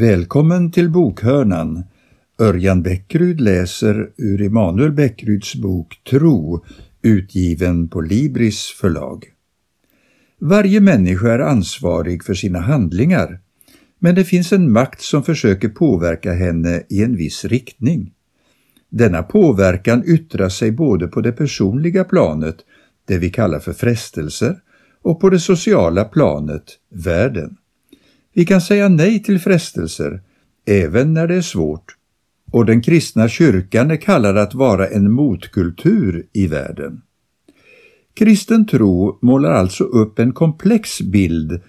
Välkommen till bokhörnan. Örjan Bäckryd läser ur Emanuel Bäckryds bok Tro, utgiven på Libris förlag. Varje människa är ansvarig för sina handlingar, men det finns en makt som försöker påverka henne i en viss riktning. Denna påverkan yttrar sig både på det personliga planet, det vi kallar för frestelser, och på det sociala planet, världen. Vi kan säga nej till frestelser, även när det är svårt, och den kristna kyrkan är kallad att vara en motkultur i världen. Kristen tro målar alltså upp en komplex bild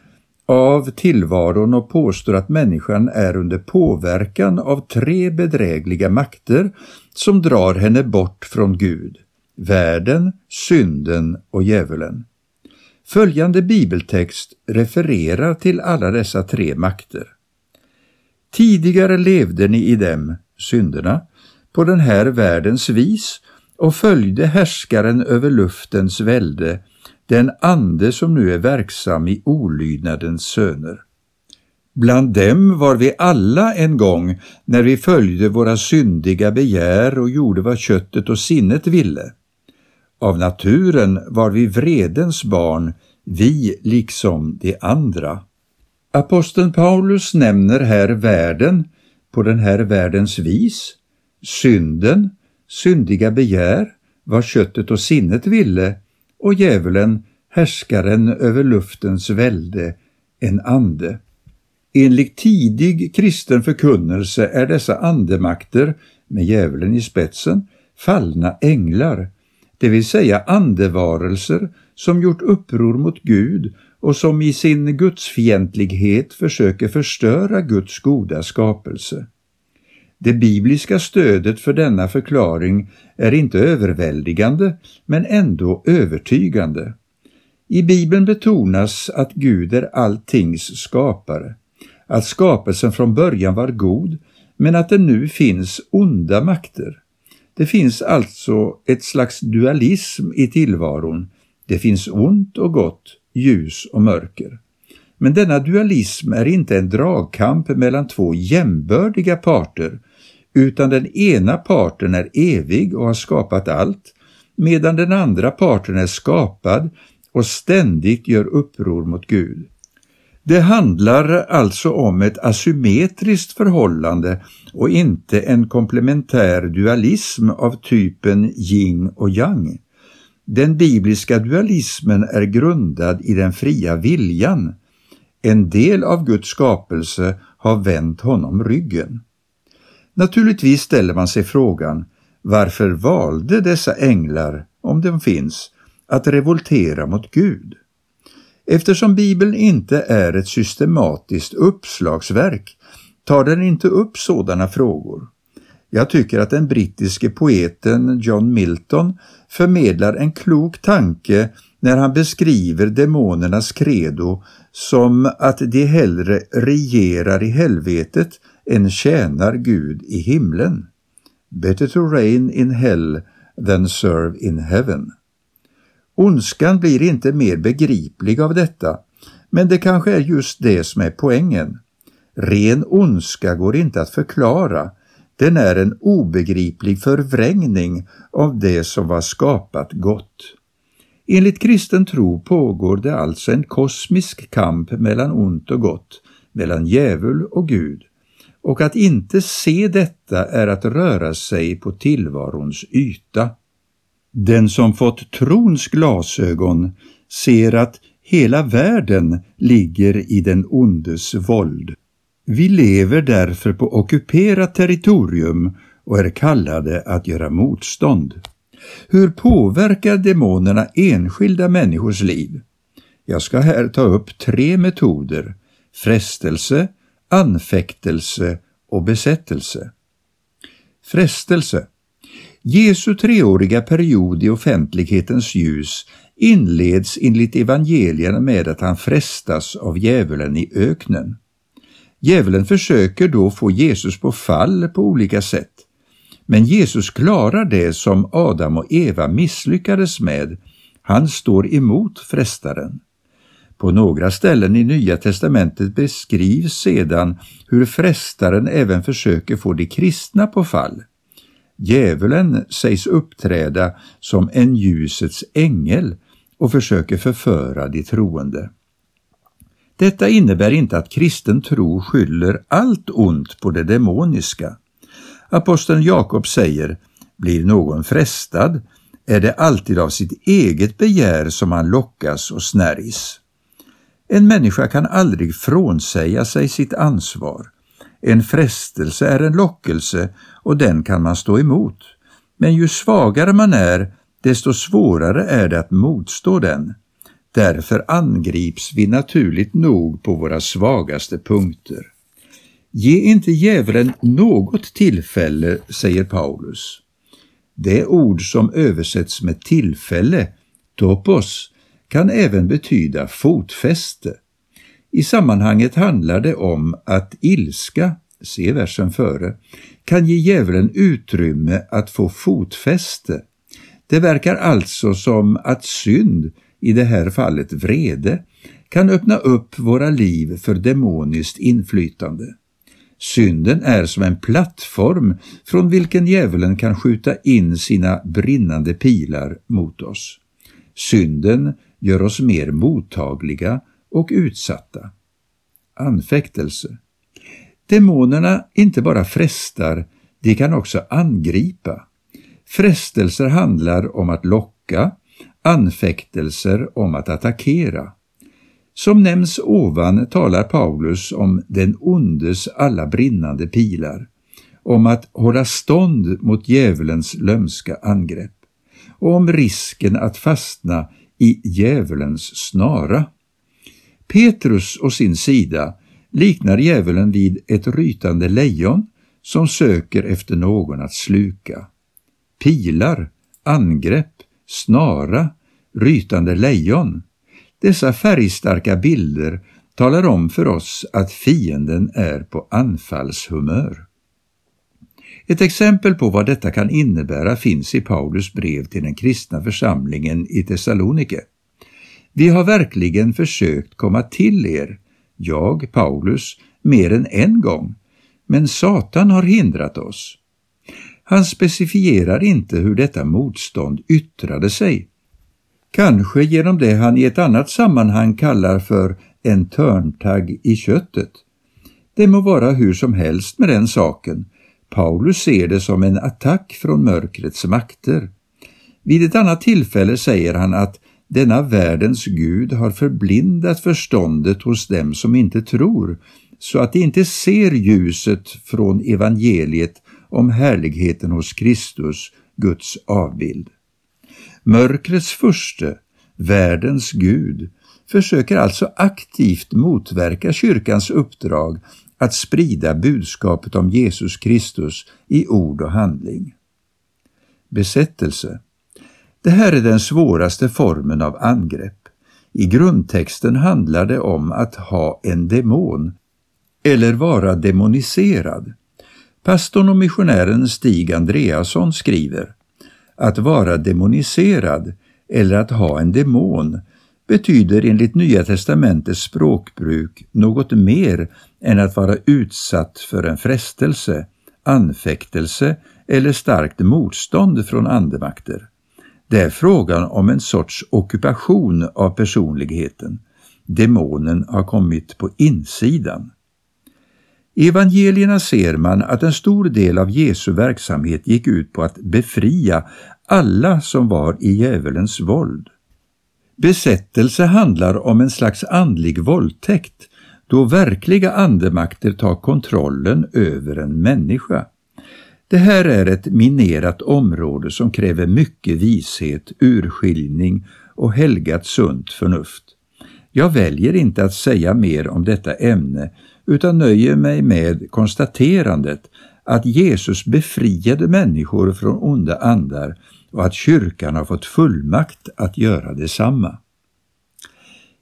av tillvaron och påstår att människan är under påverkan av tre bedrägliga makter som drar henne bort från Gud, världen, synden och djävulen. Följande bibeltext refererar till alla dessa tre makter. Tidigare levde ni i dem, synderna, på den här världens vis och följde härskaren över luftens välde, den ande som nu är verksam i olydnadens söner. Bland dem var vi alla en gång när vi följde våra syndiga begär och gjorde vad köttet och sinnet ville. Av naturen var vi vredens barn, vi liksom de andra. Aposteln Paulus nämner här världen på den här världens vis, synden, syndiga begär, vad köttet och sinnet ville och djävulen, härskaren över luftens välde, en ande. Enligt tidig kristen förkunnelse är dessa andemakter, med djävulen i spetsen, fallna änglar, det vill säga andevarelser som gjort uppror mot Gud och som i sin gudsfientlighet försöker förstöra Guds goda skapelse. Det bibliska stödet för denna förklaring är inte överväldigande, men ändå övertygande. I Bibeln betonas att Gud är alltings skapare, att skapelsen från början var god, men att det nu finns onda makter. Det finns alltså ett slags dualism i tillvaron. Det finns ont och gott, ljus och mörker. Men denna dualism är inte en dragkamp mellan två jämbördiga parter, utan den ena parten är evig och har skapat allt, medan den andra parten är skapad och ständigt gör uppror mot Gud. Det handlar alltså om ett asymmetriskt förhållande och inte en komplementär dualism av typen yin och yang. Den bibliska dualismen är grundad i den fria viljan. En del av Guds skapelse har vänt honom ryggen. Naturligtvis ställer man sig frågan varför valde dessa änglar, om de finns, att revoltera mot Gud? Eftersom Bibeln inte är ett systematiskt uppslagsverk tar den inte upp sådana frågor. Jag tycker att den brittiske poeten John Milton förmedlar en klok tanke när han beskriver demonernas credo som att de hellre regerar i helvetet än tjänar Gud i himlen. Better to reign in hell than serve in heaven. Ondskan blir inte mer begriplig av detta, men det kanske är just det som är poängen. Ren ondska går inte att förklara, den är en obegriplig förvrängning av det som var skapat gott. Enligt kristen tro pågår det alltså en kosmisk kamp mellan ont och gott, mellan djävul och Gud, och att inte se detta är att röra sig på tillvarons yta. Den som fått trons glasögon ser att hela världen ligger i den ondes våld. Vi lever därför på ockuperat territorium och är kallade att göra motstånd. Hur påverkar demonerna enskilda människors liv? Jag ska här ta upp tre metoder, frestelse, anfäktelse och besättelse. Frestelse Jesu treåriga period i offentlighetens ljus inleds enligt evangelierna med att han frestas av djävulen i öknen. Djävulen försöker då få Jesus på fall på olika sätt. Men Jesus klarar det som Adam och Eva misslyckades med. Han står emot frestaren. På några ställen i Nya testamentet beskrivs sedan hur frestaren även försöker få de kristna på fall. Djävulen sägs uppträda som en ljusets ängel och försöker förföra de troende. Detta innebär inte att kristen tro skyller allt ont på det demoniska. Aposteln Jakob säger, blir någon frestad är det alltid av sitt eget begär som han lockas och snärjs. En människa kan aldrig frånsäga sig sitt ansvar. En frestelse är en lockelse och den kan man stå emot. Men ju svagare man är, desto svårare är det att motstå den. Därför angrips vi naturligt nog på våra svagaste punkter. Ge inte djävulen något tillfälle, säger Paulus. Det ord som översätts med tillfälle, topos, kan även betyda fotfäste. I sammanhanget handlar det om att ilska, se versen före, kan ge djävulen utrymme att få fotfäste. Det verkar alltså som att synd, i det här fallet vrede, kan öppna upp våra liv för demoniskt inflytande. Synden är som en plattform från vilken djävulen kan skjuta in sina brinnande pilar mot oss. Synden gör oss mer mottagliga och utsatta. Anfäktelse. Demonerna inte bara frestar, de kan också angripa. Frestelser handlar om att locka, anfäktelser om att attackera. Som nämns ovan talar Paulus om den ondes alla brinnande pilar, om att hålla stånd mot djävulens lömska angrepp och om risken att fastna i djävulens snara. Petrus å sin sida liknar djävulen vid ett rytande lejon som söker efter någon att sluka. Pilar, angrepp, snara, rytande lejon. Dessa färgstarka bilder talar om för oss att fienden är på anfallshumör. Ett exempel på vad detta kan innebära finns i Paulus brev till den kristna församlingen i Thessalonike. Vi har verkligen försökt komma till er, jag, Paulus, mer än en gång, men Satan har hindrat oss. Han specifierar inte hur detta motstånd yttrade sig. Kanske genom det han i ett annat sammanhang kallar för en törntagg i köttet. Det må vara hur som helst med den saken, Paulus ser det som en attack från mörkrets makter. Vid ett annat tillfälle säger han att denna världens Gud har förblindat förståndet hos dem som inte tror, så att de inte ser ljuset från evangeliet om härligheten hos Kristus, Guds avbild. Mörkrets furste, världens Gud, försöker alltså aktivt motverka kyrkans uppdrag att sprida budskapet om Jesus Kristus i ord och handling. Besättelse. Det här är den svåraste formen av angrepp. I grundtexten handlar det om att ha en demon eller vara demoniserad. Pastorn och missionären Stig Andreasson skriver att vara demoniserad eller att ha en demon betyder enligt Nya testamentets språkbruk något mer än att vara utsatt för en frestelse, anfäktelse eller starkt motstånd från andemakter. Det är frågan om en sorts ockupation av personligheten. Demonen har kommit på insidan. I evangelierna ser man att en stor del av Jesu verksamhet gick ut på att befria alla som var i djävulens våld. Besättelse handlar om en slags andlig våldtäkt då verkliga andemakter tar kontrollen över en människa. Det här är ett minerat område som kräver mycket vishet, urskiljning och helgat sunt förnuft. Jag väljer inte att säga mer om detta ämne utan nöjer mig med konstaterandet att Jesus befriade människor från onda andar och att kyrkan har fått fullmakt att göra detsamma.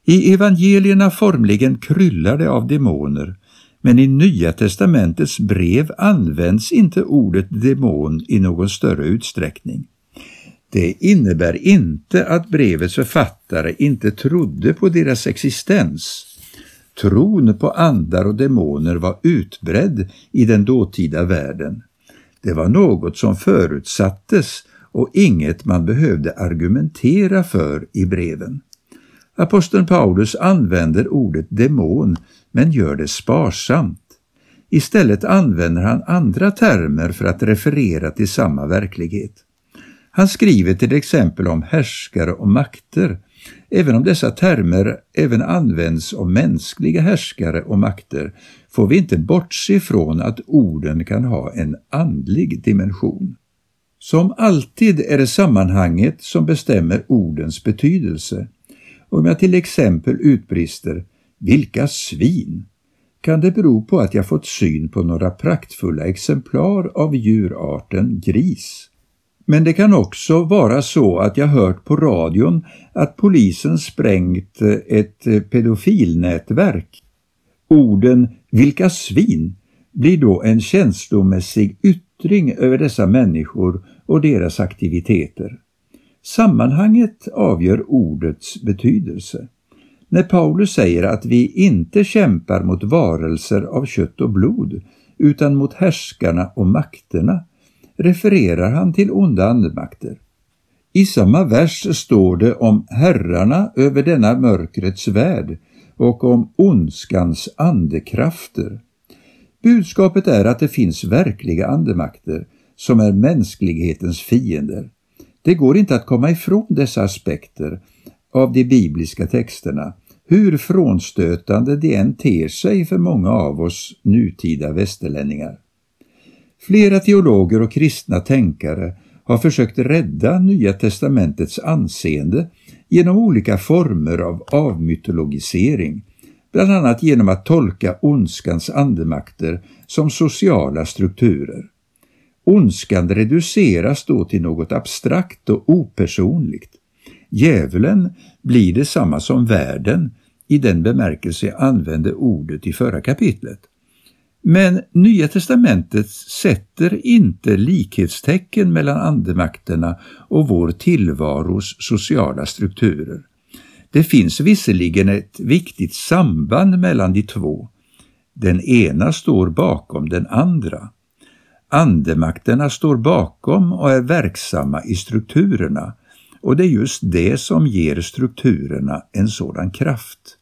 I evangelierna formligen kryllar det av demoner, men i Nya testamentets brev används inte ordet demon i någon större utsträckning. Det innebär inte att brevets författare inte trodde på deras existens. Tron på andar och demoner var utbredd i den dåtida världen. Det var något som förutsattes och inget man behövde argumentera för i breven. Aposteln Paulus använder ordet demon men gör det sparsamt. Istället använder han andra termer för att referera till samma verklighet. Han skriver till exempel om härskare och makter, även om dessa termer även används om mänskliga härskare och makter får vi inte bortse från att orden kan ha en andlig dimension. Som alltid är det sammanhanget som bestämmer ordens betydelse. Om jag till exempel utbrister ”Vilka svin!” kan det bero på att jag fått syn på några praktfulla exemplar av djurarten gris. Men det kan också vara så att jag hört på radion att polisen sprängt eh, ett eh, pedofilnätverk. Orden ”vilka svin” blir då en känslomässig yttring över dessa människor och deras aktiviteter. Sammanhanget avgör ordets betydelse. När Paulus säger att vi inte kämpar mot varelser av kött och blod utan mot härskarna och makterna refererar han till onda andemakter. I samma vers står det om herrarna över denna mörkrets värld och om ondskans andekrafter. Budskapet är att det finns verkliga andemakter som är mänsklighetens fiender. Det går inte att komma ifrån dessa aspekter av de bibliska texterna, hur frånstötande de än ter sig för många av oss nutida västerlänningar. Flera teologer och kristna tänkare har försökt rädda Nya testamentets anseende genom olika former av avmytologisering, bland annat genom att tolka ondskans andemakter som sociala strukturer. Ondskan reduceras då till något abstrakt och opersonligt. Djävulen blir detsamma som världen i den bemärkelse jag använde ordet i förra kapitlet. Men Nya testamentet sätter inte likhetstecken mellan andemakterna och vår tillvaros sociala strukturer. Det finns visserligen ett viktigt samband mellan de två. Den ena står bakom den andra. Andemakterna står bakom och är verksamma i strukturerna och det är just det som ger strukturerna en sådan kraft.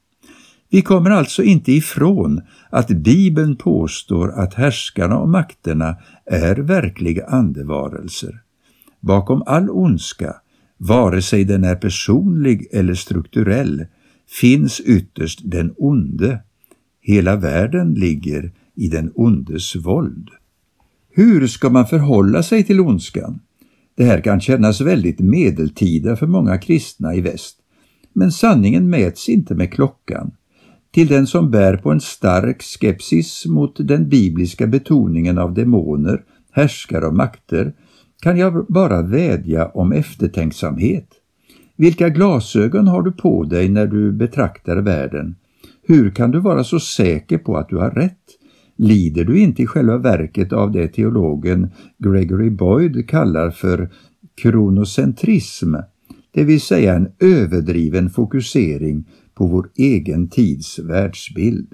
Vi kommer alltså inte ifrån att Bibeln påstår att härskarna och makterna är verkliga andevarelser. Bakom all ondska, vare sig den är personlig eller strukturell, finns ytterst den onde. Hela världen ligger i den ondes våld. Hur ska man förhålla sig till ondskan? Det här kan kännas väldigt medeltida för många kristna i väst. Men sanningen mäts inte med klockan. Till den som bär på en stark skepsis mot den bibliska betoningen av demoner, härskare och makter kan jag bara vädja om eftertänksamhet. Vilka glasögon har du på dig när du betraktar världen? Hur kan du vara så säker på att du har rätt? Lider du inte i själva verket av det teologen Gregory Boyd kallar för kronocentrism, det vill säga en överdriven fokusering på vår egen tids världsbild.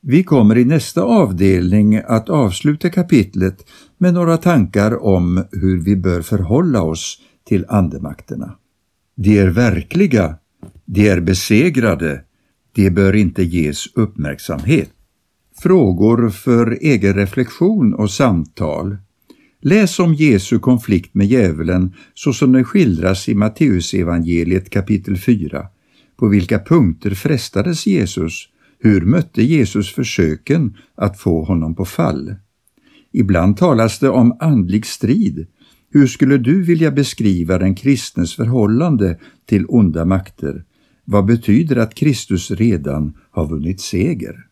Vi kommer i nästa avdelning att avsluta kapitlet med några tankar om hur vi bör förhålla oss till andemakterna. De är verkliga, de är besegrade, de bör inte ges uppmärksamhet. Frågor för egen reflektion och samtal. Läs om Jesu konflikt med djävulen så som den skildras i Matteusevangeliet kapitel 4. På vilka punkter frestades Jesus? Hur mötte Jesus försöken att få honom på fall? Ibland talas det om andlig strid. Hur skulle du vilja beskriva den kristnes förhållande till onda makter? Vad betyder att Kristus redan har vunnit seger?